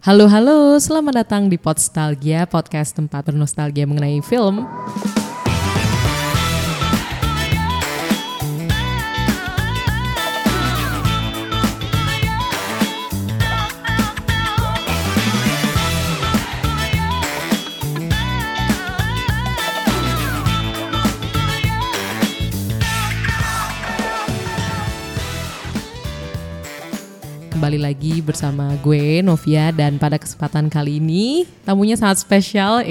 Halo halo, selamat datang di Podstalgia, podcast tempat bernostalgia mengenai film. Kembali lagi bersama gue Novia dan pada kesempatan kali ini tamunya sangat spesial.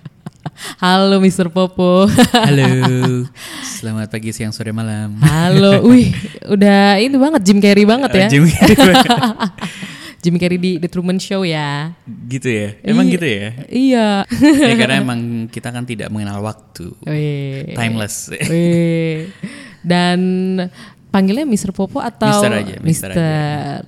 Halo Mr. Popo. Halo, selamat pagi, siang, sore, malam. Halo, wih, udah ini banget Jim Carrey banget ya. Uh, Jim Carrey. Jim Carrey di The Truman Show ya. gitu ya, emang Iya. gitu ya? Iya. ya karena emang kita kan tidak mengenal waktu, Wih. timeless. Wih. Dan panggilnya Mr. Popo atau Mister aja, Mister Mister.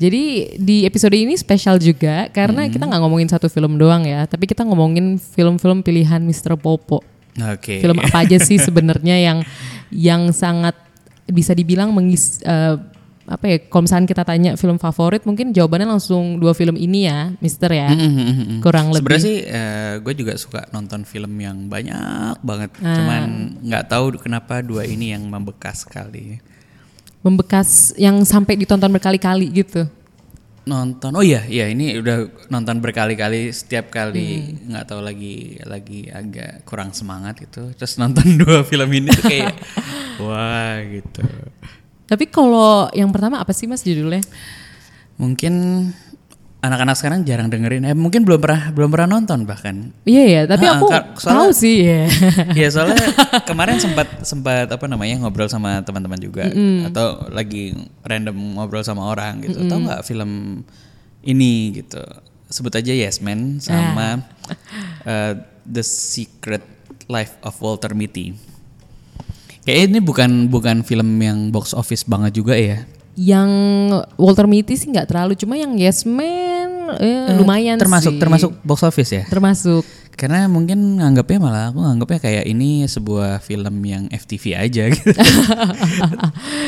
Jadi di episode ini spesial juga karena Hmm. kita nggak ngomongin satu film doang ya, tapi kita ngomongin film-film pilihan Mr. Popo. Oke. Film apa aja sih sebenarnya yang yang sangat bisa dibilang mengis eh, apa ya? Kalau misalnya kita tanya film favorit, mungkin jawabannya langsung dua film ini ya, Mister ya. Mm-mm. Kurang lebih. Sebenarnya sih gue juga suka nonton film yang banyak banget, Ah. cuman nggak tahu kenapa dua ini yang membekas sekali. Membekas yang sampai ditonton berkali-kali gitu. Nonton, oh iya, iya ini udah nonton berkali-kali, setiap kali Hmm. nggak tahu lagi lagi agak kurang semangat gitu, terus nonton dua film ini tuh kayak wah gitu. Tapi kalau yang pertama apa sih Mas judulnya? Mungkin anak-anak sekarang jarang dengerin. Eh mungkin belum pernah belum pernah nonton bahkan. Iya ya, tapi Ah, aku soalnya- tahu sih ya. ya soalnya kemarin sempat sempat apa namanya ngobrol sama teman-teman juga atau lagi random ngobrol sama orang gitu. Tahu nggak film ini gitu. Sebut aja Yes Man sama uh, The Secret Life of Walter Mitty. Kayak ini bukan bukan film yang box office banget juga ya. yang Walter Mitty sih nggak terlalu, cuma yang Yes Man eh, lumayan termasuk sih. termasuk box office ya. termasuk. Karena mungkin nganggapnya malah aku nganggapnya kayak ini sebuah film yang FTV aja gitu.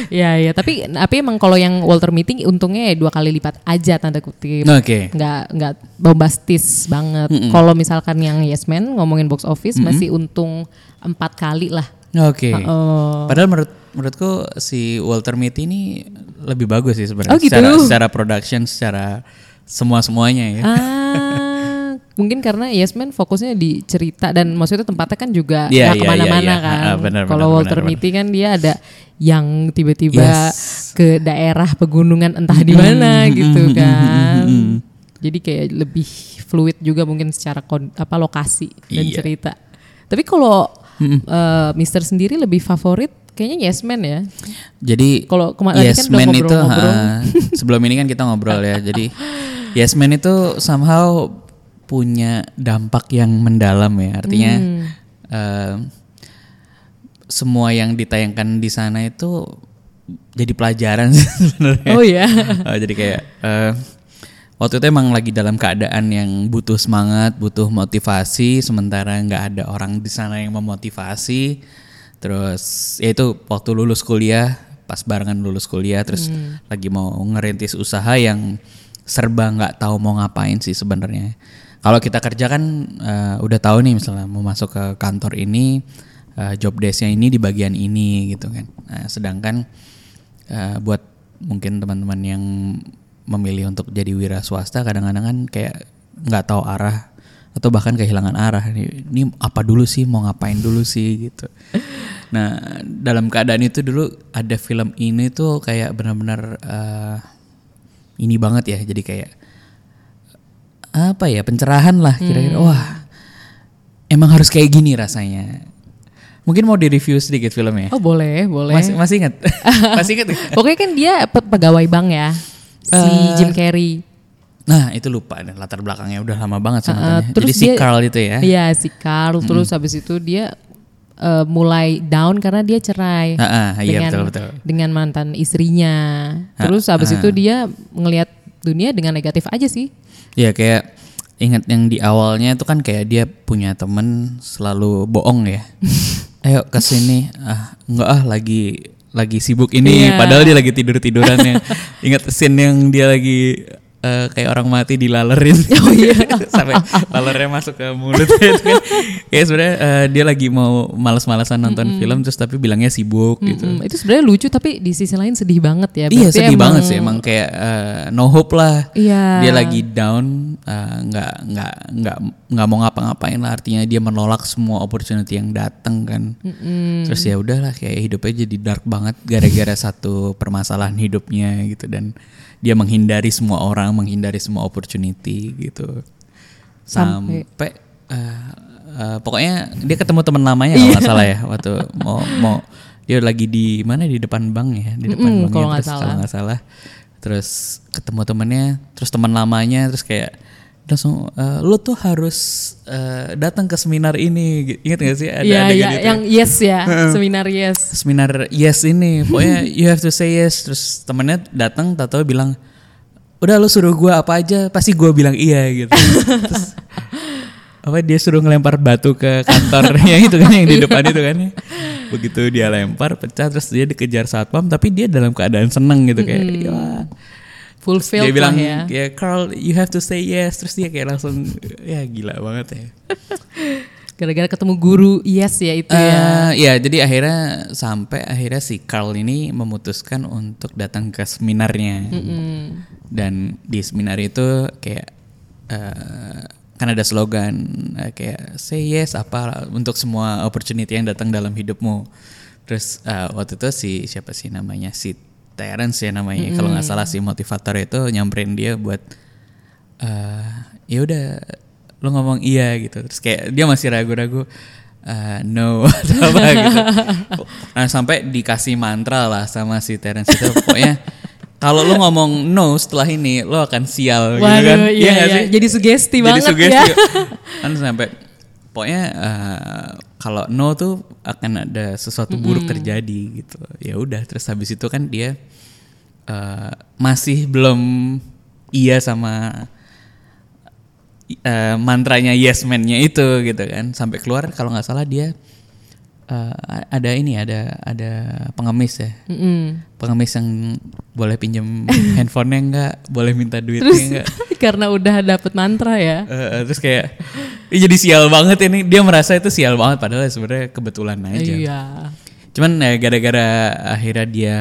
ya ya, tapi tapi emang kalau yang Walter Mitty untungnya ya dua kali lipat aja tanda kutip. Oke. nggak nggak bombastis banget. Kalau misalkan yang Yes Man ngomongin box office masih untung empat kali lah. Oke. Oh. Padahal menurut menurutku si Walter Mitty ini lebih bagus sih sebenarnya Oh, gitu? secara secara production, secara semua semuanya ya. Ah, mungkin karena Yes Man fokusnya di cerita dan maksudnya tempatnya kan juga Iya, nggak iya, ke mana-mana iya, iya. kan. Benar, Kalau Walter benar, Mitty kan dia ada yang tiba-tiba Yes. ke daerah pegunungan entah di mana gitu kan. Jadi kayak lebih fluid juga mungkin secara kon- apa lokasi dan Iya. cerita. Tapi kalau eh, Mister sendiri lebih favorit kayaknya Yes Man ya. Jadi Kalau kemarin Yes kan Man itu ngobrol-ngobrol. ah, sebelum ini kan kita ngobrol ya. Jadi Yes Man itu somehow punya dampak yang mendalam ya. Artinya Hmm. eh, semua yang ditayangkan di sana itu jadi pelajaran sebenarnya. Oh ya. Eh, jadi kayak eh, waktu itu emang lagi dalam keadaan yang butuh semangat, butuh motivasi, sementara nggak ada orang di sana yang memotivasi. Terus ya itu waktu lulus kuliah, pas barengan lulus kuliah, terus lagi mau ngerintis usaha yang serba nggak tahu mau ngapain sih sebenarnya. Kalau kita kerja kan eh, udah tahu nih misalnya mau masuk ke kantor ini, eh, job desk-nya ini di bagian ini gitu kan. Nah, sedangkan eh, buat mungkin teman-teman yang memilih untuk jadi wira swasta kadang-kadang kan kayak nggak tahu arah atau bahkan kehilangan arah ini, ini apa dulu sih mau ngapain dulu sih gitu nah dalam keadaan itu dulu ada film ini tuh kayak benar-benar eh, ini banget ya jadi kayak apa ya pencerahan lah kira-kira wah emang harus kayak gini rasanya mungkin mau direview sedikit filmnya Oh boleh, boleh. masih masih ingat masih ingat? Pokoknya kan dia pe- pegawai bank ya, si Eh, Jim Carrey. Nah itu lupa dan latar belakangnya udah lama banget sih Uh, nontonnya. terus Jadi si dia- Carl itu ya. Iya si Carl. Terus habis itu dia eh, mulai down karena dia cerai Ah, ah, iya dengan betul betul. dengan mantan istrinya. Terus habis itu dia ngelihat dunia dengan negatif aja sih. Iya kayak ingat yang di awalnya itu kan kayak dia punya temen selalu bohong ya. Ayo ke sini. Ah enggak ah lagi lagi sibuk ini Iya. padahal dia lagi tidur tidurannya. ingat scene yang dia lagi eh, kayak orang mati dilalerin. Oh iya. Sampai lalernya masuk ke mulut gitu kan. Kayak sebenarnya eh, dia lagi mau males-malesan nonton film terus tapi bilangnya sibuk gitu. Mm, itu sebenarnya lucu tapi di sisi lain sedih banget ya. Iya sedih emang- banget sih emang kayak eh, no hope lah. Iya. Dia lagi down, nggak nggak nggak nggak mau ngapa-ngapain lah. Artinya dia menolak semua opportunity yang datang kan. Terus ya udahlah kayak hidupnya jadi dark banget gara-gara satu permasalahan hidupnya gitu dan dia menghindari semua orang, menghindari semua opportunity gitu. Sampai- Sampai eh, eh, pokoknya dia ketemu teman lamanya kalau nggak salah ya waktu mau mau dia lagi di mana di depan bank ya di depan kalau nggak terus salah. kalau nggak salah terus ketemu temennya terus teman lamanya terus kayak langsung eh, lo tuh harus eh, datang ke seminar ini ingat gak sih ada Iya, adegan iya, itu? yang yes ya, seminar yes. seminar yes ini pokoknya you have to say yes terus temennya datang tato bilang udah lo suruh gua apa aja pasti gua bilang iya gitu terus apa dia suruh ngelempar batu ke kantornya itu kan yang di depan itu kan ya. begitu dia lempar pecah terus dia dikejar satpam tapi dia dalam keadaan seneng gitu kayak "Wah." Fulfilled dia bilang ya. ya Carl you have to say yes terus dia kayak langsung ya gila banget ya Gara-gara ketemu guru. Yes ya itu ya. Eh, ya jadi akhirnya sampai akhirnya si Carl ini memutuskan untuk datang ke seminarnya. Dan di seminar itu kayak eh, kan ada slogan eh, kayak say yes apa untuk semua opportunity yang datang dalam hidupmu. Terus eh, waktu itu si siapa sih namanya? Si Terence ya namanya. Kalau nggak salah si motivator itu nyamperin dia buat eh ya udah lu ngomong iya gitu terus kayak dia masih ragu-ragu eh, no atau apa gitu nah sampai dikasih mantra lah sama si Terence itu pokoknya kalau lu ngomong no setelah ini lu akan sial gitu kan Waduh, iya, nggak iya. sih? Jadi sugesti Jadi banget sugesti. ya. kan sampai pokoknya eh, kalau no tuh akan ada sesuatu buruk terjadi gitu ya udah terus habis itu kan dia eh, masih belum iya sama eh, mantranya yes man-nya itu gitu kan sampai keluar kalau nggak salah dia eh, ada ini ada ada pengemis ya Mm-mm. pengemis yang boleh pinjam handphonenya enggak boleh minta duitnya enggak karena udah dapet mantra ya. Eh, terus kayak "Ih, jadi sial banget ini dia merasa itu sial banget padahal sebenarnya kebetulan aja Iya. cuman ya gara-gara akhirnya dia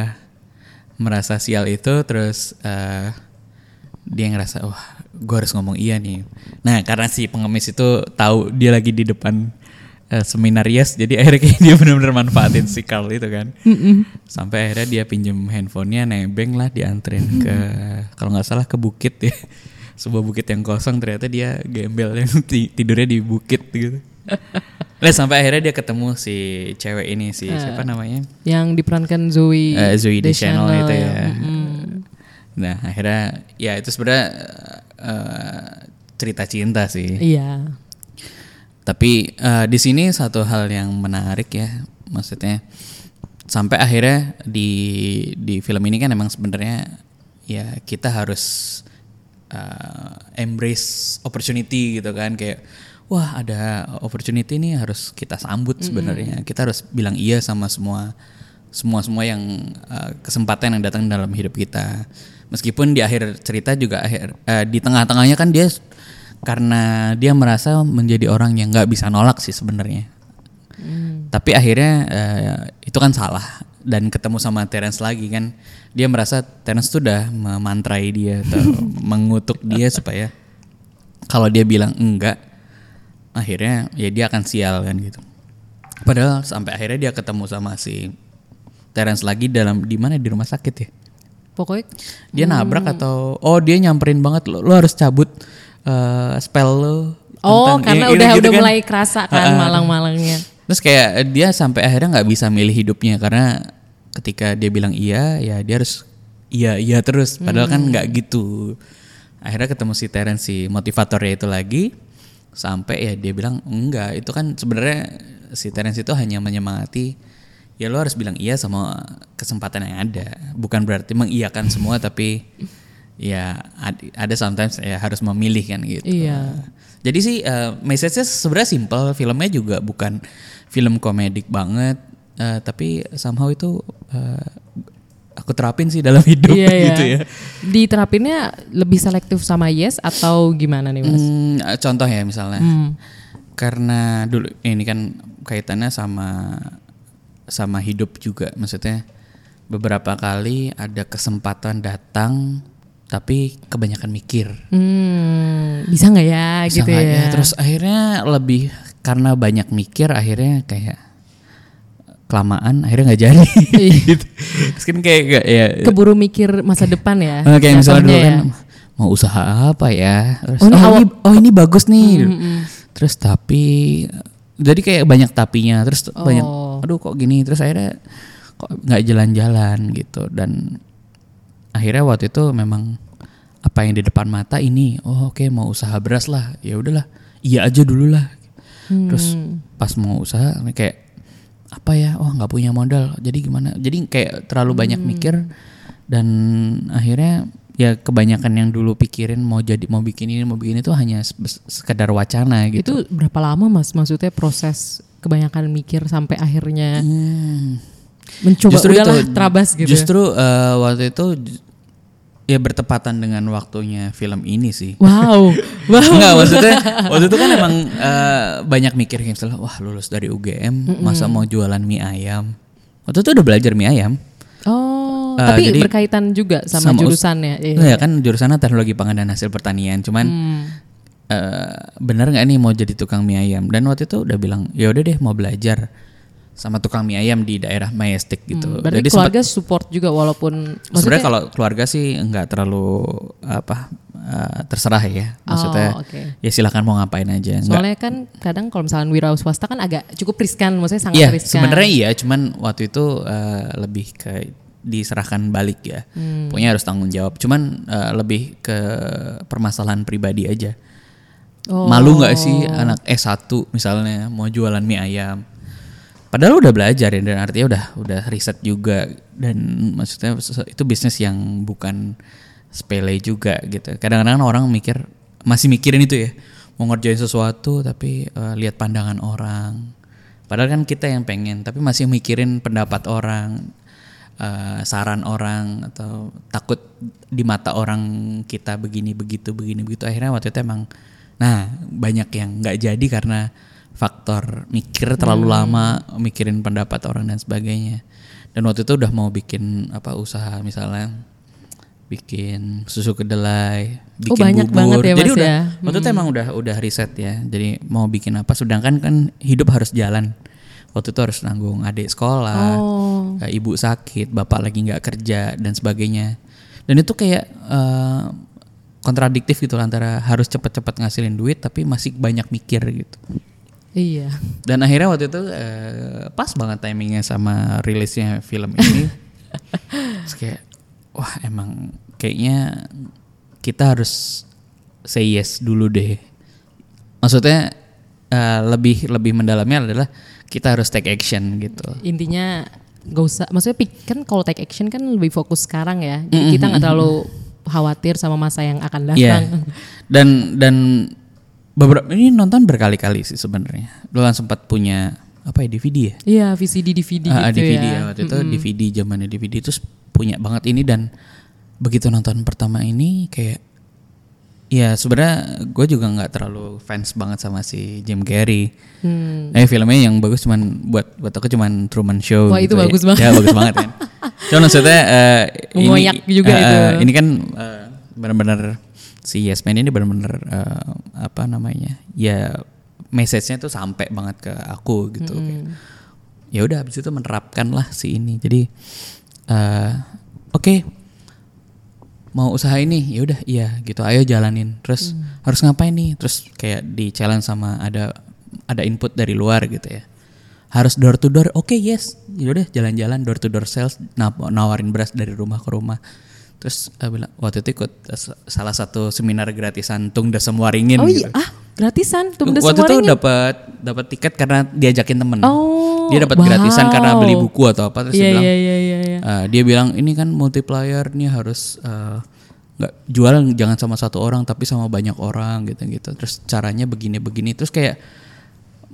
merasa sial itu terus eh, dia ngerasa wah gue harus ngomong iya nih. Nah karena si pengemis itu tahu dia lagi di depan eh, seminar yes jadi akhirnya dia benar-benar manfaatin si Carl itu kan. Sampai akhirnya dia pinjem handphonenya nebeng lah dianterin ke kalau nggak salah ke bukit ya. Sebuah bukit yang kosong ternyata dia gembel yang ti- tidurnya di bukit gitu. Nah sampai akhirnya dia ketemu si cewek ini si siapa namanya? Yang diperankan Zoe. Eh, Zoe Deschanel Deschanel itu ya. Mm-mm. Nah akhirnya ya itu sebenarnya eh, cerita cinta sih. Iya. Tapi eh, di sini satu hal yang menarik ya, maksudnya sampai akhirnya di di film ini kan emang sebenarnya ya kita harus eh, embrace opportunity gitu kan kayak wah ada opportunity ini harus kita sambut sebenarnya. Kita harus bilang iya sama semua semua semua yang eh, kesempatan yang datang dalam hidup kita. Meskipun di akhir cerita juga akhir eh, di tengah-tengahnya kan dia karena dia merasa menjadi orang yang nggak bisa nolak sih sebenarnya. Tapi akhirnya eh, itu kan salah dan ketemu sama Terence lagi kan dia merasa Terence tuh udah memantrai dia atau mengutuk dia supaya kalau dia bilang enggak akhirnya ya dia akan sial kan gitu. Padahal sampai akhirnya dia ketemu sama si Terence lagi dalam di mana di rumah sakit ya. Pokoknya Dia nabrak atau oh dia nyamperin banget lo, lo harus cabut eh, spell lo. Oh, tentang- karena ya, udah gitu udah kan. mulai kerasa kan malang-malangnya. Terus kayak dia sampai akhirnya nggak bisa milih hidupnya karena ketika dia bilang iya ya dia harus iya iya terus padahal kan nggak gitu. Akhirnya ketemu si Terence si motivatornya itu lagi sampai ya dia bilang enggak itu kan sebenarnya si Terence itu hanya menyemangati ya lo harus bilang iya sama kesempatan yang ada bukan berarti mengiyakan semua tapi ya ad- ada sometimes ya harus memilih kan gitu. Iya. Jadi sih eh, message-nya sebenarnya simple, filmnya juga bukan film komedik banget, eh, tapi somehow itu eh, aku terapin sih dalam hidup Iya, iya. gitu ya. Diterapinnya lebih selektif sama yes atau gimana nih mas? Hmm, contoh ya misalnya, Hmm. karena dulu ini kan kaitannya sama sama hidup juga, maksudnya beberapa kali ada kesempatan datang tapi kebanyakan mikir. Hmm, bisa nggak ya Bisa gitu nggak ya? ya? Terus akhirnya lebih karena banyak mikir akhirnya kayak kelamaan akhirnya nggak jadi. Iya. gitu. Terus kan kayak kayak ya Keburu mikir masa depan ya? kayak misalnya dulu kan mau usaha apa ya? Terus, Oh, oh, ini ini, awal- oh ini bagus nih. Mm-mm. Terus tapi jadi kayak banyak tapinya terus banyak Oh. Aduh kok gini? Terus akhirnya kok nggak jalan-jalan? gitu. Dan akhirnya waktu itu memang apa yang di depan mata ini oh oke mau usaha beras lah. Ya udahlah iya aja dulu lah. Terus Hmm. pas mau usaha kayak apa ya? Oh nggak punya modal. Jadi gimana? Jadi kayak terlalu banyak Hmm. mikir. Dan akhirnya ya kebanyakan yang dulu pikirin mau jadi mau bikin ini mau bikin itu hanya se- sekedar wacana gitu. Itu berapa lama mas? Maksudnya proses kebanyakan mikir sampai akhirnya Hmm. mencoba Justru udahlah itu, terabas gitu. Justru eh, waktu itu ya bertepatan dengan waktunya film ini sih. Wow, wow. Enggak maksudnya waktu itu kan emang eh, banyak mikir kayak misalnya wah lulus dari UGM masa mau jualan mie ayam. Waktu itu udah belajar mie ayam. Oh, Eh, tapi jadi berkaitan juga sama, sama us- jurusannya. Iya. Ya kan jurusannya teknologi pangan dan hasil pertanian. Cuman Hmm. Eh, bener nggak nih mau jadi tukang mie ayam? Dan waktu itu udah bilang ya udah deh mau belajar sama tukang mie ayam di daerah Majestic gitu. Hmm, Berarti Jadi sempat- keluarga support juga walaupun Sebenarnya kalau keluarga sih nggak terlalu apa eh, terserah ya. Maksudnya Oh, oke. ya silahkan mau ngapain aja. Nggak- soalnya kan kadang kalau misalnya wira swasta kan agak cukup riskan, maksudnya sangat Iya riskan. sebenarnya iya, cuman waktu itu eh, lebih ke diserahkan balik ya. Hmm. Pokoknya harus tanggung jawab. Cuman eh, lebih ke permasalahan pribadi aja. Oh. Malu nggak sih anak S1 misalnya mau jualan mie ayam? Padahal udah belajar ya dan artinya udah udah riset juga dan maksudnya itu bisnis yang bukan sepele juga gitu. Kadang-kadang orang mikir masih mikirin itu ya mau ngerjain sesuatu tapi eh, lihat pandangan orang. Padahal kan kita yang pengen tapi masih mikirin pendapat orang, eh, saran orang atau takut di mata orang kita begini begitu begini begitu akhirnya waktu itu emang nah banyak yang nggak jadi karena faktor mikir terlalu lama mikirin pendapat orang dan sebagainya dan waktu itu udah mau bikin apa usaha misalnya bikin susu kedelai Oh, bikin banyak bubur banget ya, jadi Mas, udah ya? waktu itu emang udah udah riset ya jadi mau bikin apa sedangkan kan hidup harus jalan waktu itu harus nanggung adik sekolah Oh. eh, ibu sakit, bapak lagi nggak kerja dan sebagainya. Dan itu kayak eh, kontradiktif gitu antara harus cepet-cepet ngasilin duit tapi masih banyak mikir gitu. Iya. Dan akhirnya waktu itu eh, pas banget timingnya sama rilisnya film ini. Terus kayak wah emang kayaknya kita harus say yes dulu deh. Maksudnya eh, lebih lebih mendalamnya adalah kita harus take action gitu. Intinya gak usah, maksudnya kan kalau take action kan lebih fokus sekarang ya. Jadi kita nggak terlalu khawatir sama masa yang akan Iya. datang. Dan dan beberapa ini nonton berkali-kali sih sebenarnya. Lu kan sempat punya apa ya DVD ya? Iya, VCD DVD Ah, gitu DVD ya. ya. Waktu itu DVD zamannya DVD terus punya banget ini dan begitu nonton pertama ini kayak ya sebenarnya gue juga nggak terlalu fans banget sama si Jim Carrey. Hmm. Eh filmnya yang bagus cuman buat buat aku cuman Truman Show. Wah, itu gitu ya. bagus banget. Ya bagus banget kan. Cuman maksudnya eh, ini juga eh, itu. Ini kan eh, benar-benar si Yes Man ini benar-benar eh, apa namanya? Ya message-nya tuh sampai banget ke aku gitu. Kayak, ya udah habis itu menerapkan lah si ini. Jadi eh oke mau usaha ini ya udah iya gitu ayo jalanin terus harus ngapain nih terus kayak di challenge sama ada ada input dari luar gitu ya harus door to door oke yes ya udah jalan-jalan door to door sales naw- nawarin beras dari rumah ke rumah terus eh, bilang waktu itu ikut s- salah satu seminar gratisan tung desem waringin Oh gitu. iya, ah gratisan tuh waktu itu dapat dapat tiket karena diajakin temen Oh, dia dapat gratisan karena beli wow. buku atau apa terus Iya dia bilang iya iya iya. iya. Uh, dia bilang ini kan multiplier nih harus uh, nggak jual jangan sama satu orang tapi sama banyak orang gitu gitu terus caranya begini begini terus kayak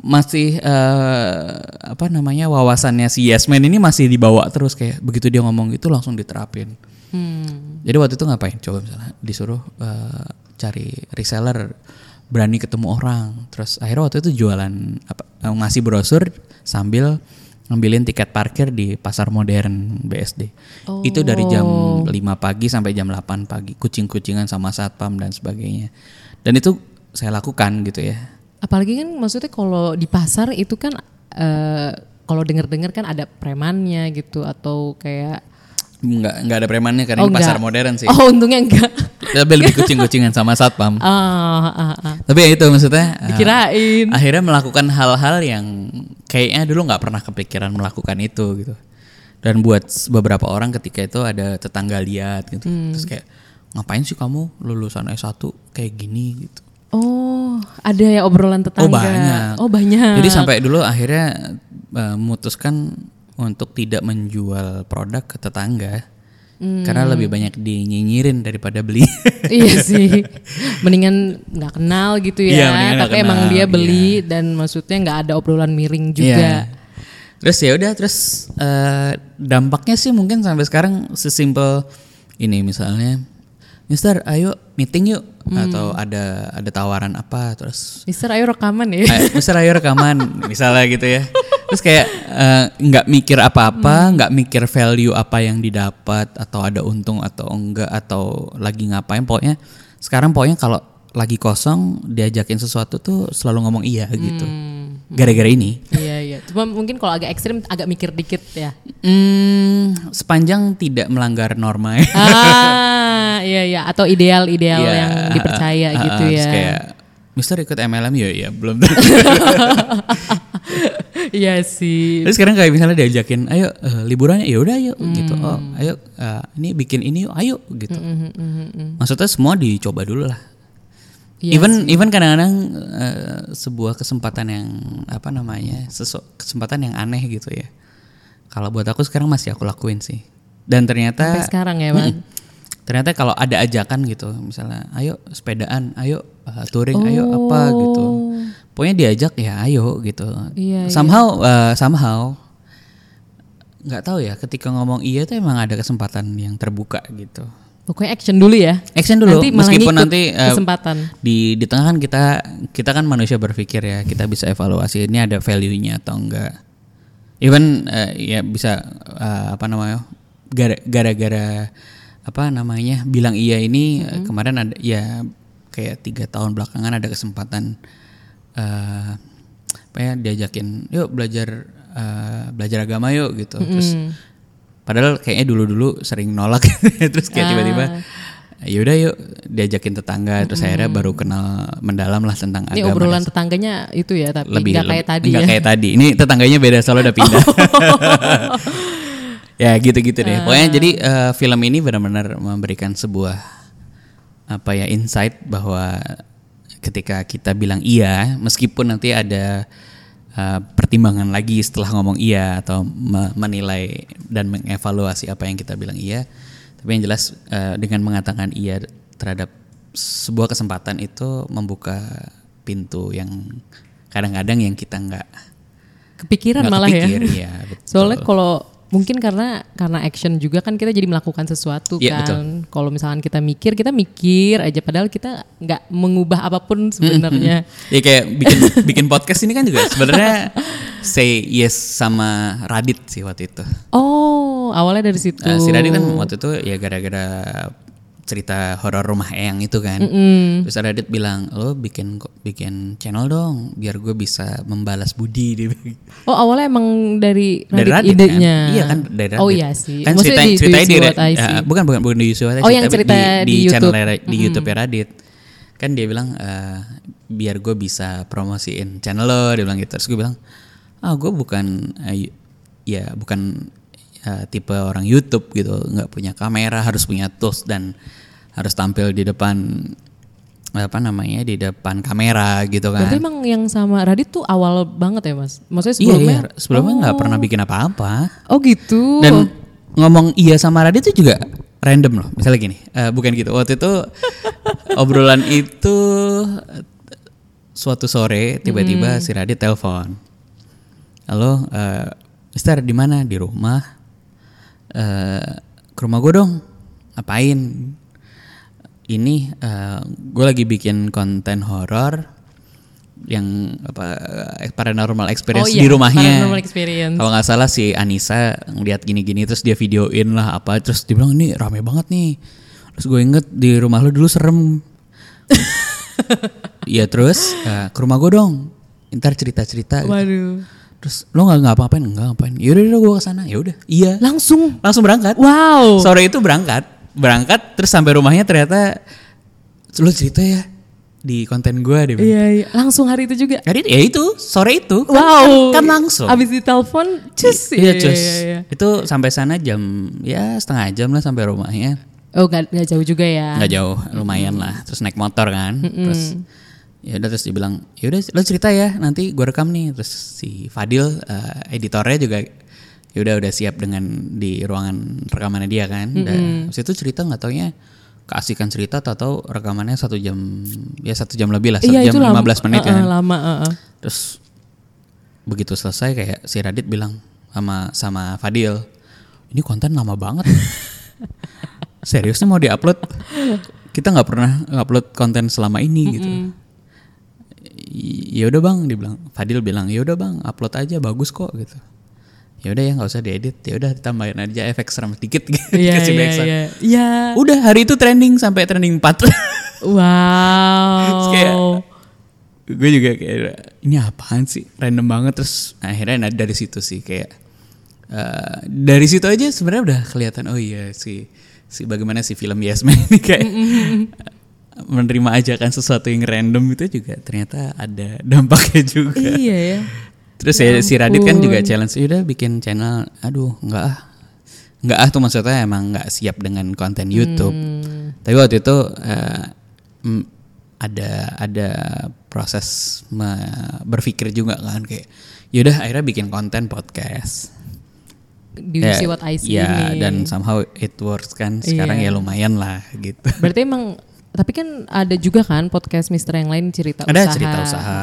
masih eh, apa namanya wawasannya si Yasmin ini masih dibawa terus kayak begitu dia ngomong itu langsung diterapin. Hmm. Jadi waktu itu ngapain? Coba misalnya disuruh eh, cari reseller, berani ketemu orang. Terus akhirnya waktu itu jualan apa eh, ngasih brosur sambil ngambilin tiket parkir di pasar modern BSD. Itu dari jam 5 pagi sampai jam 8 pagi, kucing-kucingan sama satpam dan sebagainya. Dan itu saya lakukan gitu ya. Apalagi kan maksudnya kalau di pasar itu kan eh, kalau denger-dengar kan ada premannya gitu atau kayak Nggak, nggak ada premannya karena Oh, ini pasar modern sih. Oh untungnya enggak. Tapi lebih kucing-kucingan sama satpam. ah, ah, ah. Tapi ya itu maksudnya. eh, Dikirain. akhirnya melakukan hal-hal yang kayaknya dulu nggak pernah kepikiran melakukan itu gitu dan buat beberapa orang ketika itu ada tetangga lihat gitu Hmm. terus kayak ngapain sih kamu lulusan S1 kayak gini gitu Oh, ada ya obrolan tetangga. oh banyak Oh, banyak. jadi sampai dulu akhirnya eh, memutuskan untuk tidak menjual produk ke tetangga karena lebih banyak dinyinyirin daripada beli iya sih. Mendingan nggak kenal gitu ya. Iya, Tapi emang kenal, dia beli dan maksudnya nggak ada obrolan miring juga. Iya. Terus ya udah terus eh, dampaknya sih mungkin sampai sekarang sesimpel ini misalnya, Mister, ayo meeting yuk atau ada ada tawaran apa terus Mister ayo rekaman ya. "Ayo, Mister ayo rekaman misalnya gitu ya. Terus kayak eh, nggak mikir apa-apa, nggak mikir value apa yang didapat atau ada untung atau enggak atau lagi ngapain pokoknya sekarang pokoknya kalau lagi kosong diajakin sesuatu tuh selalu ngomong iya gitu. Gara-gara ini. iya iya. Cuma mungkin kalau agak ekstrim agak mikir dikit ya. Hmm, sepanjang tidak melanggar norma ya. ah iya iya. Atau ideal-ideal Iya, yang dipercaya ah, gitu ah, ya. kayak Mister ikut MLM ya ya belum. Iya sih. Terus sekarang kayak misalnya diajakin, ayo eh, liburannya ya udah ayo gitu. Hmm. Oh, ayo eh, ini bikin ini yuk, ayo gitu. Hmm, Maksudnya semua dicoba dulu lah. Iya even even kadang-kadang eh, sebuah kesempatan yang apa namanya, sesu, kesempatan yang aneh gitu ya. Kalau buat aku sekarang masih aku lakuin sih. Dan ternyata Sampai sekarang ya, Bang. Ternyata kalau ada ajakan gitu, misalnya, ayo sepedaan, ayo uh, touring, ayo apa gitu. Pokoknya diajak ya, ayo gitu. Oh. Iya, somehow, uh, somehow, nggak tahu ya. Ketika ngomong iya tuh emang ada kesempatan yang terbuka gitu. Pokoknya action dulu ya. Action dulu, Nanti meskipun nanti uh, kesempatan. di di tengah kan kita kita kan manusia berpikir ya, kita bisa evaluasi ini ada value-nya atau enggak. Even uh, ya bisa uh, apa namanya gara- gara-gara apa namanya bilang iya ini uh, kemarin ada ya kayak tiga tahun belakangan ada kesempatan uh, apa ya diajakin yuk belajar uh, belajar agama yuk gitu terus padahal kayaknya dulu-dulu sering nolak. Terus kayak tiba-tiba yaudah yuk diajakin tetangga. Terus akhirnya baru kenal mendalam lah tentang Ini agama. obrolan dan tetangganya itu ya, tapi lebih lebih- kayak tadi nggak ya. kayak tadi. Ini tetangganya beda soalnya udah pindah. Ya gitu-gitu deh. Pokoknya jadi eh, film ini benar-benar memberikan sebuah apa ya insight bahwa ketika kita bilang iya meskipun nanti ada eh, pertimbangan lagi setelah ngomong iya atau me- menilai dan mengevaluasi apa yang kita bilang iya tapi yang jelas eh, dengan mengatakan iya terhadap sebuah kesempatan itu membuka pintu yang kadang-kadang yang kita nggak Kepikiran nggak malah kepikir, ya. betul. Soalnya kalau mungkin karena karena action juga kan kita jadi melakukan sesuatu Iya, kan. Kalau misalkan kita mikir, kita mikir aja padahal kita nggak mengubah apa pun sebenarnya. ya kayak bikin bikin podcast ini kan juga sebenarnya say yes sama Radit sih waktu itu. Oh, awalnya dari situ. Nah, si Radit kan waktu itu ya gara-gara cerita horor rumah Eyang itu kan. Terus Radit bilang, "Lo bikin bikin channel dong biar gue bisa membalas budi." Dia. Oh, awalnya emang dari dari Radit Radit idenya. kan? Iya kan dari Radit. Oh iya sih. Kan ceritanya, di ceritanya di, I eh, See. bukan bukan bukan di YouTube Oh, yang cerita di, di channel YouTube. di YouTube Radit. Kan dia bilang eh, biar gue bisa promosiin channel lo, dia bilang gitu. Terus gue bilang, "Ah, gue bukan eh, ya bukan eh, tipe orang YouTube gitu, nggak punya kamera, harus punya tools dan harus tampil di depan apa namanya di depan kamera gitu kan." Berarti emang yang sama Radit tuh awal banget ya mas? Maksudnya Iya, sebelumnya? iya, sebelumnya nggak pernah bikin apa-apa. Oh gitu. Dan ngomong iya sama Radit itu juga random loh. Misalnya gini, eh, bukan gitu. Waktu itu obrolan itu suatu sore tiba-tiba si Radit telepon. Halo, eh, Mister di mana? Di rumah. Eh, ke rumah gue dong. Ngapain? Ini eh, gue lagi bikin konten horor yang apa eh, paranormal experience Oh iya, di rumahnya. paranormal experience. Kalau nggak salah si Anissa ngeliat gini-gini terus dia videoin lah apa terus dia bilang ini rame banget nih. Terus gue inget di rumah lu dulu serem. Iya terus eh, ke rumah gue dong. Ntar cerita-cerita. gitu. Terus lo nggak ngapain? Enggak ngapain. Yaudah udah gue ke sana. Ya udah. Iya. Langsung. Langsung berangkat. Wow. Sore itu berangkat. Berangkat terus sampai rumahnya ternyata lo cerita ya di konten gue deh. Iya, iya. Langsung hari itu juga. Jadi ya itu sore itu kan, Wow. kan, kan langsung. Abis ditelepon, cus. Iya cus. iya, iya. Itu sampai sana jam ya setengah jam lah sampai rumahnya. Oh gak, gak jauh juga ya. Nggak jauh, lumayan lah. Terus naik motor kan. Terus ya udah terus dibilang, ya udah lo cerita ya nanti gue rekam nih. Terus si Fadil eh, editornya juga ya udah udah siap dengan di ruangan rekamannya dia kan. Dan habis itu cerita nggak taunya keasikan cerita atau rekamannya satu jam ya satu jam lebih lah satu Iya jam itu lama. 15 menit Uh-uh, kan. Lama. uh-uh. Terus begitu selesai kayak si Radit bilang sama sama Fadil, ini konten lama banget. Seriusnya mau diupload? Kita nggak pernah upload konten selama ini gitu. Ya udah bang, dibilang Fadil bilang ya udah bang, upload aja bagus kok gitu. Ya udah ya nggak usah diedit, ya udah ditambahin aja efek serem dikit gitu. Iya, kasih iya, backsound. iya. Iya. Udah hari itu trending sampai trending 4 Wow. kayak gue juga kayak ini apaan sih random banget terus akhirnya dari situ sih kayak eh, dari situ aja sebenarnya udah kelihatan oh iya si si bagaimana si film Yes Man ini kayak menerima ajakan sesuatu yang random itu juga ternyata ada dampaknya juga. Iya ya. terus ya, si Radit kan juga challenge "Ya udah bikin channel. Aduh nggak ah. Nggak ah tuh maksudnya emang nggak siap dengan konten YouTube. Tapi waktu itu mm, ada ada proses berpikir juga kan kayak yaudah akhirnya bikin konten podcast. Do you see what I see ya ini. dan somehow it works kan. Sekarang Iya. ya lumayan lah gitu. Berarti emang tapi kan ada juga kan podcast Mister yang lain cerita ada usaha. cerita usaha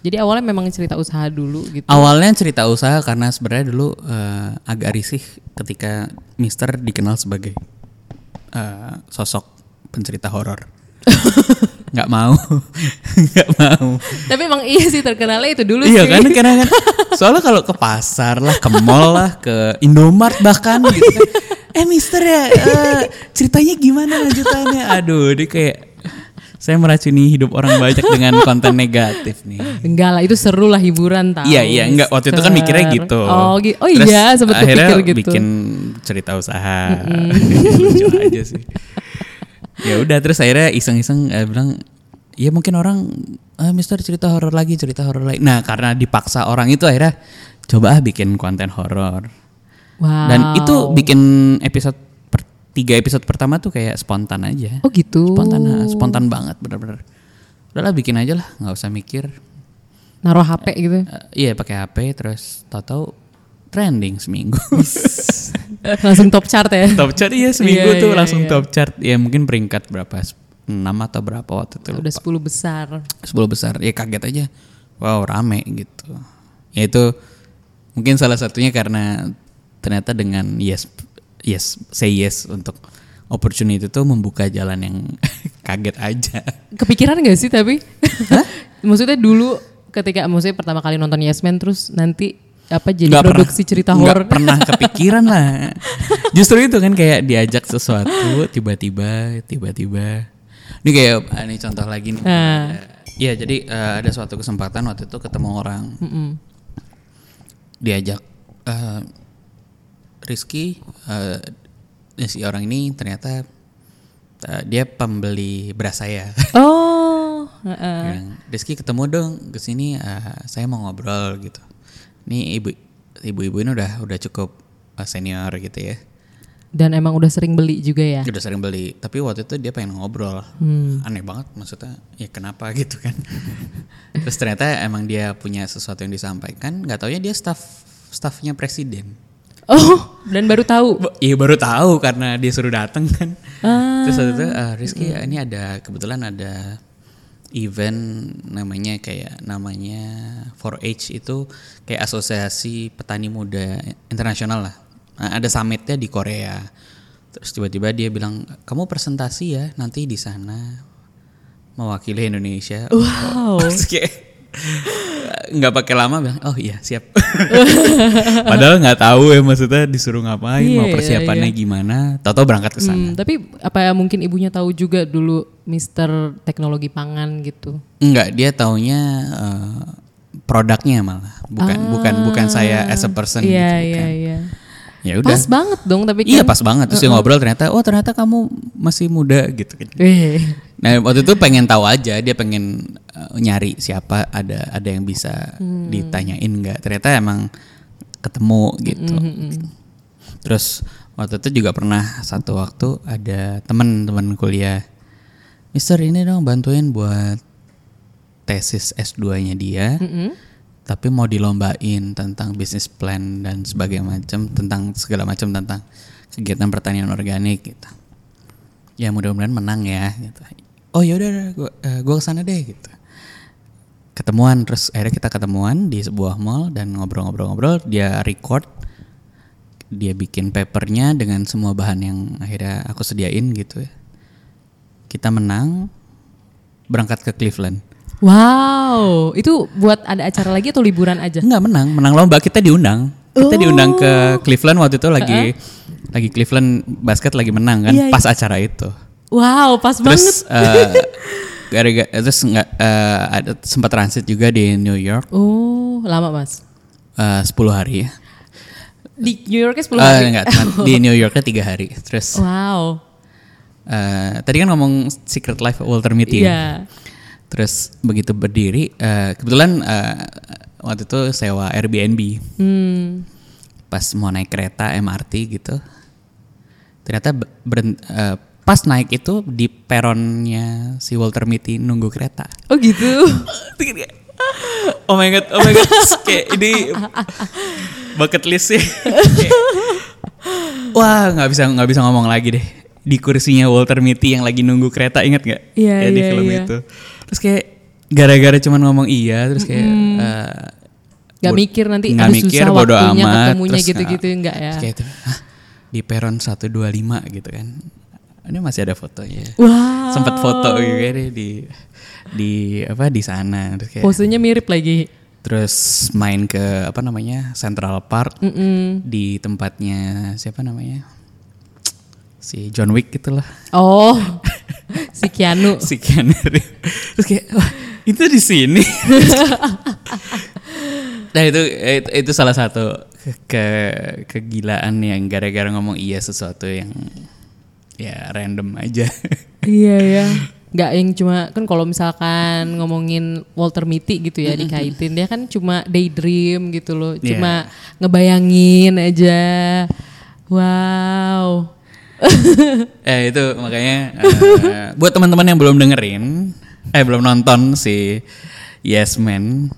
Jadi awalnya memang cerita usaha dulu gitu. Awalnya cerita usaha karena sebenarnya dulu eh, agak risih ketika Mister dikenal sebagai eh, sosok pencerita horor. nggak mau, nggak mau. Tapi emang iya sih terkenalnya itu dulu Iya sih. kan, karena kan soalnya kalau ke pasar lah, ke mall lah, ke Indomart bahkan gitu kan. Eh Mister ya, eh, ceritanya gimana lanjutannya? Aduh, dia kayak saya meracuni hidup orang banyak dengan konten negatif nih. Enggak lah itu seru lah hiburan tau. Iya iya enggak waktu itu kan mikirnya gitu. Oh, gi- oh Terus iya akhirnya kepikir gitu. bikin cerita usaha. Lucu aja sih. Ya udah terus akhirnya iseng-iseng eh, bilang ya mungkin orang ah, Mister cerita horor lagi cerita horor lagi. Nah karena dipaksa orang itu akhirnya coba ah bikin konten horor. Wow. Dan itu bikin episode per, tiga episode pertama tuh kayak spontan aja. Oh gitu. Spontan spontan banget bener-bener. Udahlah bikin aja lah nggak usah mikir. Naruh HP gitu. Eh, iya pakai HP terus tahu-tahu trending seminggu. Langsung top chart ya. top chart iya seminggu Iya, tuh iya, langsung iya. top chart. Ya mungkin peringkat berapa? 6 atau berapa waktu itu. Udah 10 besar. 10 besar. Ya kaget aja. Wow, rame gitu. Ya itu mungkin salah satunya karena ternyata dengan yes yes say yes untuk opportunity itu membuka jalan yang kaget aja. Kepikiran gak sih tapi? maksudnya dulu ketika maksudnya pertama kali nonton Yes Man terus nanti apa jadi Nggak produksi cerita nggak horor. pernah kepikiran lah. Justru itu kan kayak diajak sesuatu tiba-tiba tiba-tiba. Ini kayak ah, ini contoh lagi nih. Nah. Iya jadi eh, ada suatu kesempatan waktu itu ketemu orang Mm-mm. diajak eh, Rizky eh, si orang ini ternyata eh, dia pembeli beras saya. Oh, heeh. Bilang, Rizky ketemu dong ke sini eh, saya mau ngobrol gitu. Nih ibu ibu-ibu ini udah udah cukup eh, senior gitu ya. dan emang udah sering beli juga ya. Udah sering beli, tapi waktu itu dia pengen ngobrol. Hmm. Aneh banget maksudnya, ya kenapa gitu kan. Terus ternyata emang dia punya sesuatu yang disampaikan, nggak taunya dia staff staffnya presiden. Oh, dan baru tahu. Iya baru tahu karena dia suruh datang kan. Ah. Terus waktu itu "Ah, Rizky ini ada kebetulan ada event namanya kayak namanya 4H itu kayak asosiasi petani muda internasional lah. Nah, ada summitnya di Korea. Terus tiba-tiba dia bilang kamu presentasi ya nanti di sana mewakili Indonesia. Wow. Terus kayak nggak pakai lama bilang oh iya siap. Padahal nggak tahu ya maksudnya disuruh ngapain, Iya, mau iya, persiapannya gimana. Tahu-tahu berangkat ke sana. Hmm, tapi apa mungkin ibunya tahu juga dulu Mister Teknologi Pangan gitu. Enggak, dia taunya eh, produknya malah, bukan bukan bukan saya as a person gitu. Iya bukan. iya iya. Ya udah. Pas banget dong tapi kan. Iya pas banget terus dia ngobrol ternyata oh ternyata kamu masih muda gitu kan. Nah waktu itu pengen tahu aja dia pengen eh, nyari siapa ada ada yang bisa Hmm. ditanyain nggak ternyata emang ketemu gitu. Hmm, Terus waktu itu juga pernah satu waktu ada teman-teman kuliah, Mister ini dong bantuin buat tesis S2-nya dia, tapi mau dilombain tentang bisnis plan dan sebagainya macam tentang segala macam tentang kegiatan pertanian organik gitu. Ya mudah-mudahan menang ya. Gitu. Oh yaudah, gue gue ke sana deh gitu. Ketemuan terus akhirnya kita ketemuan di sebuah mall dan ngobrol-ngobrol-ngobrol. Dia record dia bikin papernya dengan semua bahan yang akhirnya aku sediain gitu ya. Kita menang, berangkat ke Cleveland. Wow, itu buat ada acara lagi atau liburan aja? Enggak menang, menang lomba kita diundang. Kita diundang ke Cleveland waktu itu lagi lagi Cleveland basket lagi menang kan Iya, pas acara itu. Wow, pas banget. Terus eh, gara-gara terus nggak eh, ada sempat transit juga di New York Oh, lama mas. eh, 10 hari ya. Di New Yorknya 10 Eh, hari. enggak, di New Yorknya tiga hari. Terus Wow. eh, tadi kan ngomong Secret Life Walter Mitty. ya? Iya. Terus begitu berdiri, eh, kebetulan eh, waktu itu sewa Airbnb. Hmm. Pas mau naik kereta MRT gitu, ternyata be- beren- eh, pas naik itu di peronnya si Walter Mitty nunggu kereta. Oh gitu. Oh my god, oh my god, kayak ini bucket list sih. Kayak, Wah nggak bisa nggak bisa ngomong lagi deh di kursinya Walter Mitty yang lagi nunggu kereta ingat nggak? Iya, Ya, di iya, film iya. itu. Terus kayak gara-gara cuman ngomong iya terus kayak eh, Gak mikir nanti nggak aduh mikir, susah bodo waktunya amat, ketemunya terus, gitu-gitu enggak ya. Terus kayak itu, "Hah, di peron 125 gitu kan. Ini masih ada fotonya. Wow. Sempet foto gitu kan di di apa di sana terus kayak Posenya mirip lagi. terus main ke apa namanya Central Park Mm-mm. di tempatnya siapa namanya si John Wick gitu lah Oh. si Keanu. si Keanu terus kayak wah itu di sini nah itu, itu itu salah satu ke- kegilaan yang gara-gara ngomong iya sesuatu yang ya random aja Iya ya. Nggak yang cuma kan kalau misalkan ngomongin Walter Mitty gitu ya dikaitin dia kan cuma daydream gitu loh, Iya. cuma ngebayangin aja. Wow. eh itu makanya eh, buat teman-teman yang belum dengerin eh belum nonton si Yes Man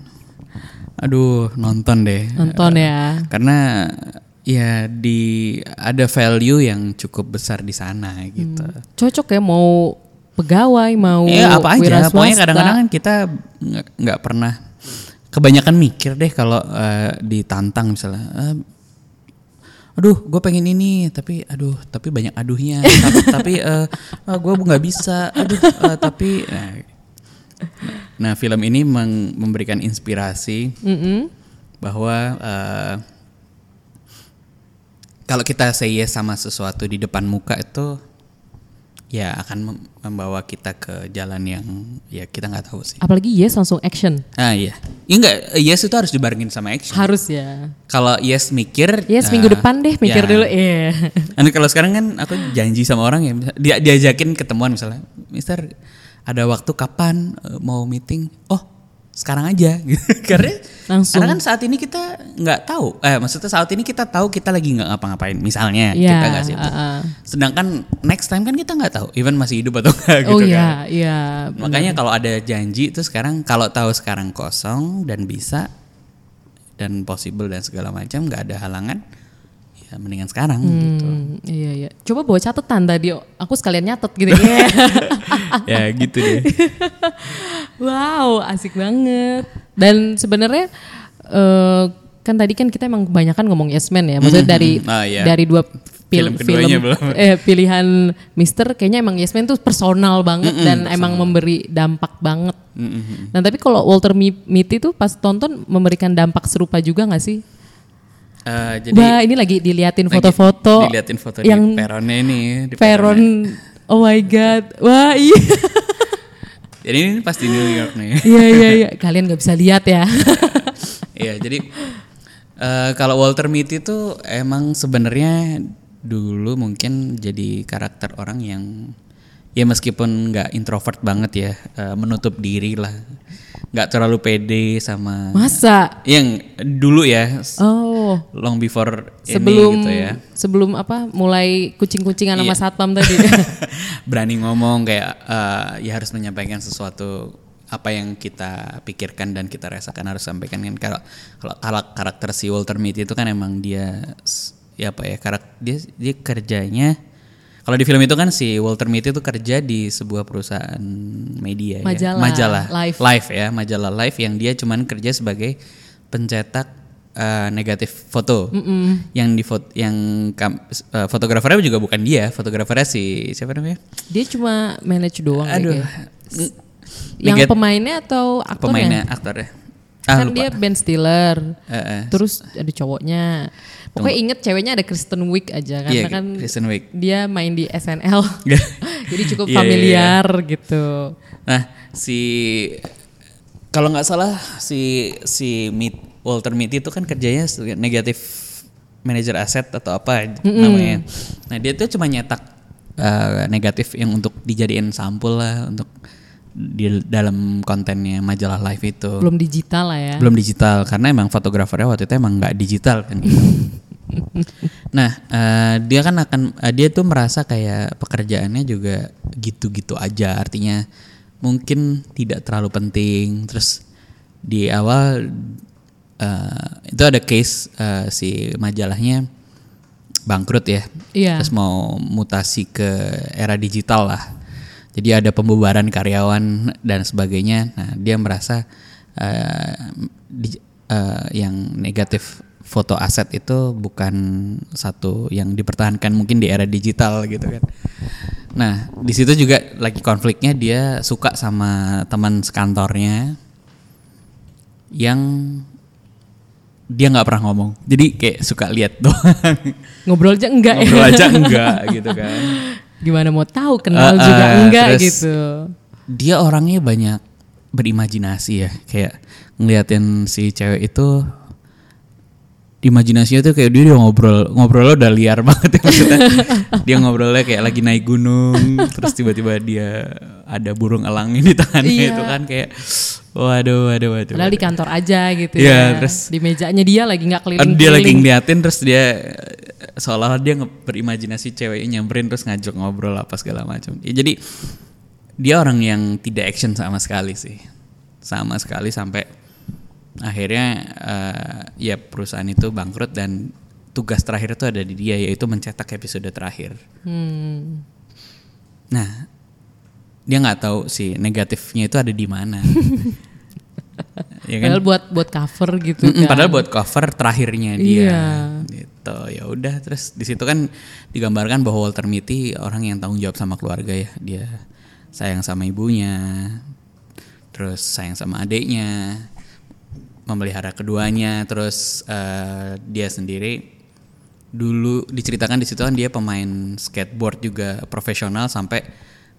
aduh nonton deh Nonton ya. karena ya di ada value yang cukup besar di sana gitu. Cocok ya mau pegawai, mau ya apa aja. pokoknya kadang-kadang kan kita nggak pernah kebanyakan mikir deh kalau eh, ditantang misalnya "Eh, aduh gue pengen ini tapi aduh tapi banyak aduhnya tapi, tapi eh, gue nggak bisa aduh eh, tapi nah, nah film ini memberikan inspirasi Mm-mm. bahwa eh, kalau kita say yes sama sesuatu di depan muka itu ya akan mem- membawa kita ke jalan yang ya kita nggak tahu sih. Apalagi yes langsung action. Ah iya, ya enggak yes itu harus dibarengin sama action. Harus ya. Kalau yes mikir, Yes eh, minggu depan deh mikir ya. dulu. Iya. Nanti kalau sekarang kan aku janji sama orang ya, dia diajakin ketemuan misalnya, Mister ada waktu kapan eh, mau meeting? Oh sekarang aja, gitu. karena Langsung. karena kan saat ini kita nggak tahu, eh maksudnya saat ini kita tahu kita lagi nggak ngapa-ngapain, misalnya Iya, kita nggak situ. uh-uh. Sedangkan next time kan kita nggak tahu, even masih hidup atau enggak gitu oh kan. iya, iya. Makanya kalau ada janji itu sekarang kalau tahu sekarang kosong dan bisa dan possible dan segala macam nggak ada halangan, ya mendingan sekarang gitu. Hmm, iya iya. Coba bawa catatan tadi. Aku sekalian nyatet gitu. Iya. ya gitu deh. wow, asik banget. Dan sebenarnya eh, kan tadi kan kita emang kebanyakan ngomong Yes Man ya. Maksudnya dari Ah, iya. dari dua pil- Film keduanya belum. eh, pilihan Mister kayaknya emang Yes Man tuh personal banget dan emang memberi dampak banget. Nah tapi kalau Walter Mi- Mitty tuh pas tonton memberikan dampak serupa juga nggak sih? Eh, jadi Wah ini lagi diliatin foto-foto diliatin foto yang di peronnya ini di peron. Oh my god, wah iya, Jadi ini pasti New York nih. iya iya iya. Kalian nggak bisa lihat ya. Iya, jadi eh, kalau Walter Mitty itu emang sebenarnya dulu mungkin jadi karakter orang yang ya meskipun nggak introvert banget ya, eh, menutup diri lah, nggak terlalu pede sama Masa? yang dulu ya, Oh, long before sebelum ini gitu ya, sebelum apa? Mulai kucing-kucingan sama Iya. satpam tadi. berani ngomong kayak eh, ya harus menyampaikan sesuatu apa yang kita pikirkan dan kita rasakan harus sampaikan kan kalau kalau karakter si Walter Mitty itu kan emang dia ya apa ya karakter dia dia kerjanya kalau di film itu kan si Walter Mitty itu kerja di sebuah perusahaan media ya. Majalah, majalah Life. live ya majalah live yang dia cuman kerja sebagai pencetak eh, negatif foto yang di foto yang eh, fotografernya juga bukan dia fotografernya si siapa namanya Dia cuma manage doang deh Aduh. kayaknya. N- Yang Negat- pemainnya atau aktornya? pemainnya aktornya. Ah, kan lupa. dia Ben Stiller. Eh, eh. Terus ada cowoknya. Pokoknya inget ceweknya ada Kristen Wiig aja karena Iya, kan Kristen Wiig. dia main di SNL. Jadi cukup Iya, iya, familiar gitu. Nah, si kalau nggak salah si si Mit, Walter Mitty itu kan kerjanya negatif manager aset atau apa namanya. Nah, dia tuh cuma nyetak eh, negatif yang untuk dijadiin sampul lah untuk di dalam kontennya majalah live itu. Belum digital lah ya. belum digital karena emang fotografernya waktu itu emang nggak digital kan gitu. nah eh, dia kan akan eh, dia tuh merasa kayak pekerjaannya juga gitu-gitu aja. Artinya mungkin tidak terlalu penting. Terus di awal eh, itu ada case eh, si majalahnya bangkrut ya. Iya. terus mau mutasi ke era digital lah. Jadi ada pembubaran karyawan dan sebagainya. Nah dia merasa eh, di- eh, yang negatif foto aset itu bukan satu yang dipertahankan mungkin di era digital gitu kan. Nah di situ juga lagi konfliknya dia suka sama teman sekantornya yang dia nggak pernah ngomong. Jadi kayak suka lihat doang. Ngobrol aja enggak ya. ngobrol aja enggak gitu kan. Gimana mau tahu kenal Uh, uh, juga enggak terus gitu. dia orangnya banyak berimajinasi ya. Kayak ngeliatin si cewek itu imajinasinya tuh kayak dia udah ngobrol ngobrolnya udah liar banget ya maksudnya dia ngobrolnya kayak lagi naik gunung terus tiba-tiba dia ada burung elang di tangannya Iya. itu kan kayak waduh waduh waduh Padahal di kantor aja gitu Iya, ya. terus- di mejanya dia lagi nggak Kan keliling. dia lagi ngeliatin terus dia seolah dia nge- berimajinasi ceweknya nyamperin terus ngajak ngobrol apa segala macam. Ya, jadi dia orang yang tidak action sama sekali sih, sama sekali sampai akhirnya eh, ya perusahaan itu bangkrut dan tugas terakhir itu ada di dia yaitu mencetak episode terakhir. Hmm. Nah dia nggak tahu si negatifnya itu ada di mana. ya kan? Padahal buat buat cover gitu kan. Padahal buat cover terakhirnya dia. Iya. Gitu. Ya udah terus di situ kan digambarkan bahwa Walter Mitty orang yang tanggung jawab sama keluarga ya. Dia sayang sama ibunya. Terus sayang sama adiknya. Memelihara keduanya, terus eh, dia sendiri dulu diceritakan di situ kan dia pemain skateboard juga profesional sampai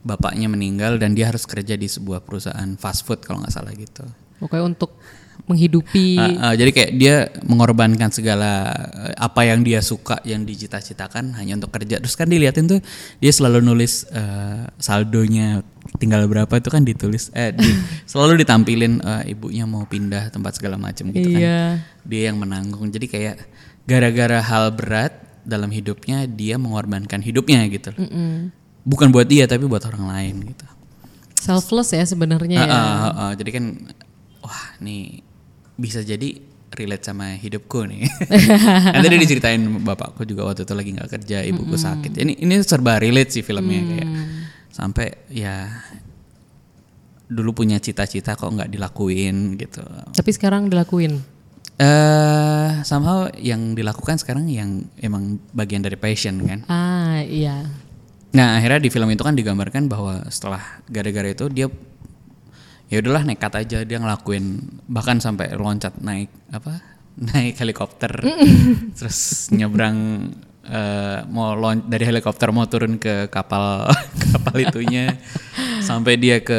bapaknya meninggal dan dia harus kerja di sebuah perusahaan fast food kalau nggak salah gitu. Pokoknya untuk menghidupi Uh, uh, jadi kayak dia mengorbankan segala uh, apa yang dia suka, yang dicita-citakan hanya untuk kerja. Terus kan diliatin tuh dia selalu nulis uh, saldonya tinggal berapa itu kan ditulis, eh di- selalu ditampilin uh, ibunya mau pindah tempat segala macam gitu kan. Iya. Dia yang menanggung. Jadi kayak gara-gara hal berat dalam hidupnya dia mengorbankan hidupnya gitu. Bukan buat dia tapi buat orang lain gitu. selfless ya sebenarnya ya. ah, ah, ah. jadi kan wah nih bisa jadi relate sama hidupku nih. Nanti dia diceritain bapakku juga waktu itu lagi nggak kerja, ibuku sakit. Ini ini serba relate sih filmnya kayak sampai ya dulu punya cita-cita kok nggak dilakuin gitu. Tapi sekarang dilakuin. Eh somehow yang dilakukan sekarang yang emang bagian dari passion kan. Ah iya. Nah akhirnya di film itu kan digambarkan bahwa setelah gara-gara itu dia ya udahlah nekat aja dia ngelakuin bahkan sampai loncat naik apa naik helikopter. Terus nyebrang eh, mau lon dari helikopter mau turun ke kapal kapal itunya. Sampai dia ke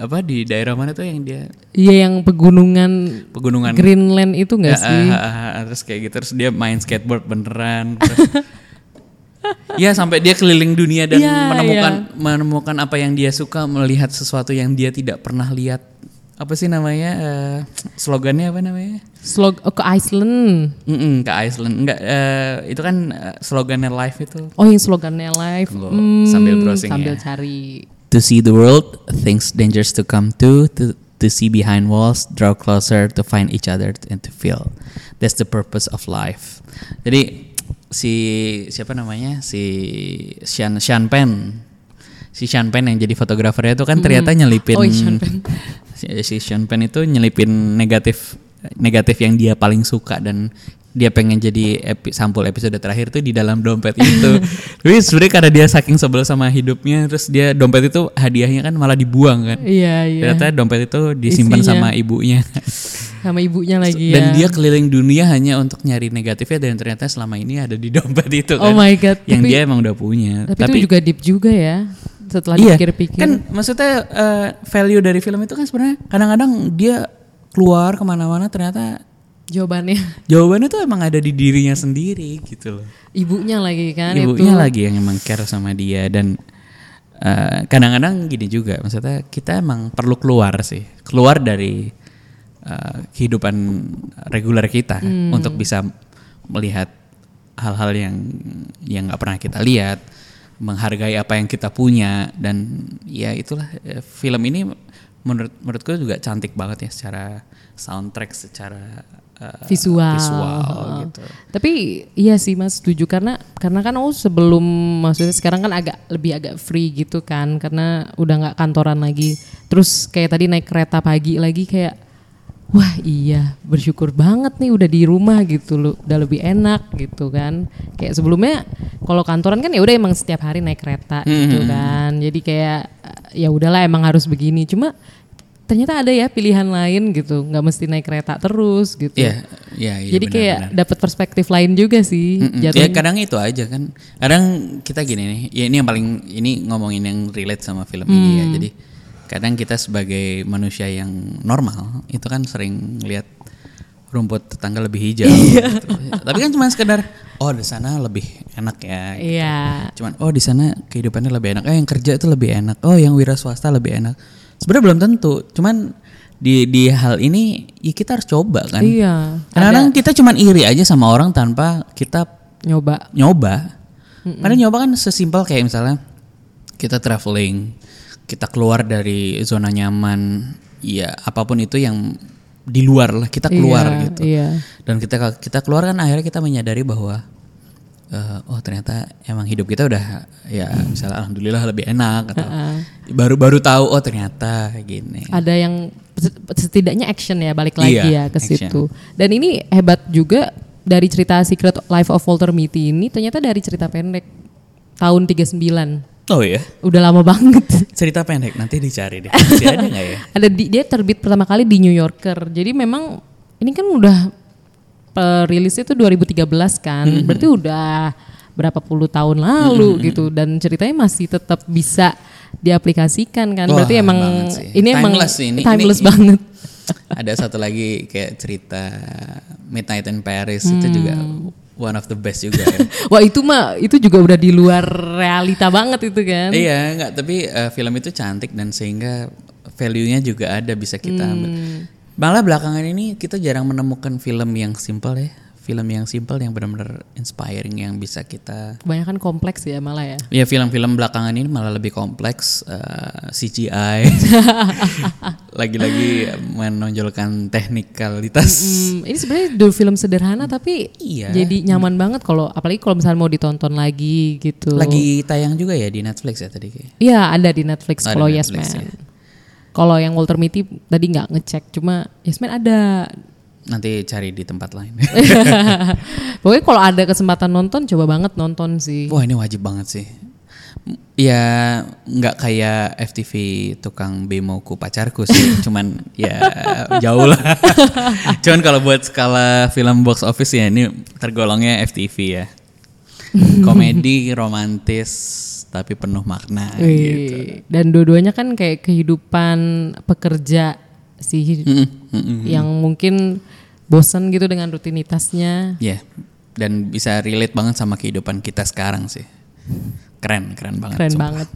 apa di daerah mana tuh yang dia? Iya yang pegunungan pegunungan. Greenland itu enggak Ya, sih? ah, ah, ah, terus kayak gitu terus dia main skateboard beneran terus- ya sampai dia keliling dunia dan Iya, menemukan menemukan apa yang dia suka melihat sesuatu yang dia tidak pernah lihat apa sih namanya eh, slogannya apa namanya Slog oh, ke Iceland. Mm-mm, ke Iceland enggak eh, itu kan eh, slogannya live itu Oh yang slogannya live. Tunggu, Hmm, sambil browsing sambil ya. cari. to see the world, things dangerous to come to, to to see behind walls, draw closer to find each other and to feel. That's the purpose of life. Jadi si siapa namanya si Sean Sean Penn, si Sean Penn yang jadi fotografernya itu kan ternyata nyelipin Oh, Sean Penn. si, si Sean Penn itu nyelipin negatif negatif yang dia paling suka dan dia pengen jadi epi, sampul episode terakhir tuh di dalam dompet itu. Tapi sebenarnya karena dia saking sebel sama hidupnya, terus dia dompet itu hadiahnya kan malah dibuang kan. Iya iya. Ternyata dompet itu disimpan Isinya. sama ibunya. Sama ibunya lagi dan ya. dia keliling dunia hanya untuk nyari negatifnya dan ternyata selama ini ada di dompet itu kan. Oh my God, Yang tapi- dia emang udah punya. Tapi, itu juga deep juga ya. Setelah iya, dipikir-pikir. kan maksudnya eh, value dari film itu kan sebenarnya kadang-kadang dia keluar ke mana-mana ternyata jawabannya jawabannya tuh emang ada di dirinya sendiri gitu loh. ibunya lagi kan Ibunya itu. lagi yang emang care sama dia dan eh, kadang-kadang gini juga maksudnya kita emang perlu keluar sih keluar dari eh, kehidupan reguler kita Hmm. untuk bisa melihat hal-hal yang yang nggak pernah kita lihat menghargai apa yang kita punya dan ya itulah eh, film ini menurut menurutku juga cantik banget ya secara soundtrack secara eh, visual. visual gitu. Tapi iya sih Mas setuju karena karena kan oh sebelum maksudnya sekarang kan agak lebih agak free gitu kan karena udah nggak kantoran lagi. Terus kayak tadi naik kereta pagi lagi kayak wah iya bersyukur banget nih udah di rumah gitu loh udah lebih enak gitu kan. Kayak sebelumnya kalau kantoran kan ya udah emang setiap hari naik kereta gitu kan. Jadi kayak ya udahlah emang harus begini. Cuma ternyata ada ya pilihan lain gitu nggak mesti naik kereta terus gitu Iya, iya, iya. jadi benar, kayak dapat perspektif lain juga sih. Ya jatuhnya. kadang itu aja kan. Kadang kita gini nih, ya ini yang paling ini ngomongin yang relate sama film ini Hmm. ya. Jadi kadang kita sebagai manusia yang normal itu kan sering lihat rumput tetangga lebih hijau. Iya. gitu. Tapi kan cuma sekedar oh di sana lebih enak ya. gitu. Iya. Cuman oh di sana kehidupannya lebih enak. Eh yang kerja itu lebih enak. Oh yang wira swasta lebih enak. Sebenarnya belum tentu. Cuman di di hal ini ya kita harus coba kan. Iya. Kadang-kadang kita cuman iri aja sama orang tanpa kita Nyoba. nyoba. Karena nyoba kan sesimpel kayak misalnya kita traveling, kita keluar dari zona nyaman, ya apa pun itu yang di luar lah kita keluar Iya, gitu. Iya. Dan kita kita keluar kan akhirnya kita menyadari bahwa eh, oh ternyata emang hidup kita udah ya misalnya alhamdulillah lebih enak atau baru-baru tahu oh ternyata gini. Ada yang setidaknya action ya balik lagi Iya, ya ke action. situ. Dan ini hebat juga dari cerita Secret Life of Walter Mitty ini ternyata dari cerita pendek tahun 39. Oh ya, Udah lama banget. cerita pendek nanti dicari deh. Masih ada nggak ya? Ada di, dia terbit pertama kali di New Yorker. Jadi memang ini kan udah perilisnya itu 2013 kan. Mm-hmm. Berarti udah berapa puluh tahun lalu gitu dan ceritanya masih tetap bisa diaplikasikan kan. Berarti Wah, emang ini emang Timeless sih, ini- timeless ini- banget. Ada satu lagi kayak cerita Midnight in Paris itu juga Hmm. One of the best juga ya. Wah itu mah itu juga udah di luar realita banget itu kan. iya, enggak, tapi eh, film itu cantik dan sehingga value-nya juga ada bisa kita ambil. Hmm. Malah belakangan ini kita jarang menemukan film yang simple ya. Film yang simple yang benar-benar inspiring yang bisa kita Kebanyakan kompleks ya malah ya. Ya film-film belakangan ini malah lebih kompleks eh, CGI lagi-lagi menonjolkan teknikalitas Hmm, ini sebenarnya dua film sederhana tapi Iya. jadi nyaman banget kalau apalagi kalau misalnya mau ditonton lagi gitu. lagi tayang juga ya di Netflix ya tadi kayak. Iya ada di Netflix Ada kalau Yes Man. ya. Kalau yang Walter Mitty tadi nggak ngecek, cuma Yes Man ada. Nanti cari di tempat lain. Pokoknya kalau ada kesempatan nonton, coba banget nonton sih. Wah ini wajib banget sih. Ya nggak kayak FTV tukang bemoku pacarku sih, cuman ya jauh lah. cuman kalau buat skala film box office ya ini tergolongnya FTV ya. Komedi romantis tapi penuh makna Wih, gitu. Dan dua-duanya kan kayak kehidupan pekerja sih, yang mungkin bosan gitu dengan rutinitasnya. Ya, dan bisa relate banget sama kehidupan kita sekarang sih. Keren, keren banget. Keren sumpah. banget.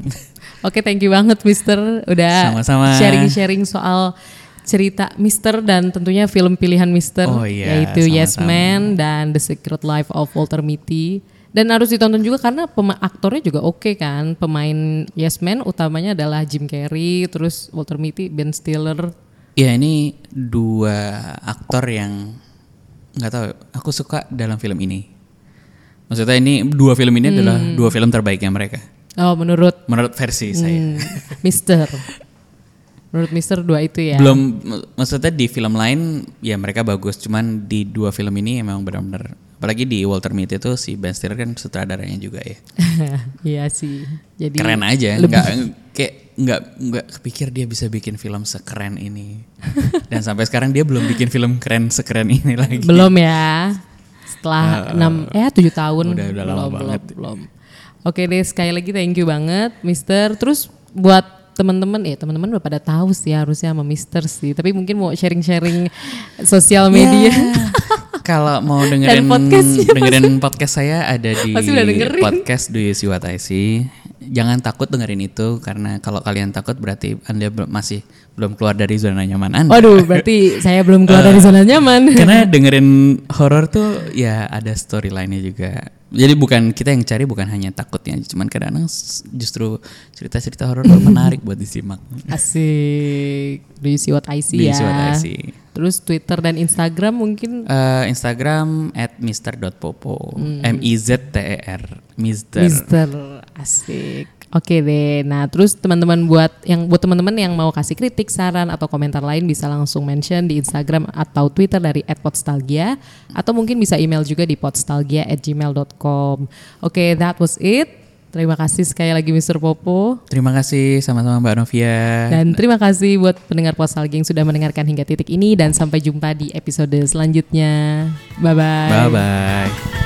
Oke, thank you banget Mister udah Sama-sama. sharing-sharing soal cerita Mister dan tentunya film pilihan Mister Oh iya, yaitu Yes sama-sama. Man dan The Secret Life of Walter Mitty. Dan harus ditonton juga karena pema- aktornya juga oke kan. Pemain Yes Man utamanya adalah Jim Carrey, terus Walter Mitty, Ben Stiller. Ya ini dua aktor yang nggak tahu. Aku suka dalam film ini. Maksudnya ini dua film ini adalah Hmm. dua film terbaiknya mereka. Oh, menurut Menurut versi saya. hmm, Mister. Menurut Mister dua itu ya. Belum, mak- maksudnya di film lain ya mereka bagus. Cuman di dua film ini emang benar-benar. Apalagi di Walter Mitty itu si Ben Stiller kan sutradaranya juga ya. Iya sih. Jadi Keren aja. lebih- Nggak kayak nggak nggak kepikir dia bisa bikin film sekeren ini. Dan sampai sekarang dia belum bikin film keren sekeren ini lagi. Belum ya. Setelah enam eh tujuh tahun. udah- udah lama belum, banget. Belum, belum. Oke deh sekali lagi thank you banget Mister. Terus buat teman-teman ya teman-teman udah pada tahu sih harusnya sama Mister sih. Tapi mungkin mau sharing-sharing sosial media. Kalau mau dengerin dengerin podcast saya ada di podcast Do You See What I See. Jangan takut dengerin itu karena kalau kalian takut berarti Anda masih belum keluar dari zona nyaman Anda. Waduh, berarti saya belum keluar dari zona nyaman. Karena dengerin horor tuh ya ada storyline-nya juga. Jadi bukan kita yang cari bukan hanya takutnya, cuman kadang-kadang s- justru cerita-cerita horor menarik buat disimak. Asik. Do you see what I see Do you ya? see what I see? Terus Twitter dan Instagram mungkin Eh, Instagram at mister.popo M I Z T E R Mister. Mister asik. Oke deh. Nah, terus teman-teman buat yang buat teman-teman yang mau kasih kritik, saran atau komentar lain bisa langsung mention di Instagram atau Twitter dari @podstalgia atau mungkin bisa email juga di podstalgia@gmail.com. Oke, that was it. Terima kasih sekali lagi Mr. Popo. Terima kasih sama-sama Mbak Novia. Dan terima kasih buat pendengar Postalgia yang sudah mendengarkan hingga titik ini dan sampai jumpa di episode selanjutnya. Bye bye. Bye bye.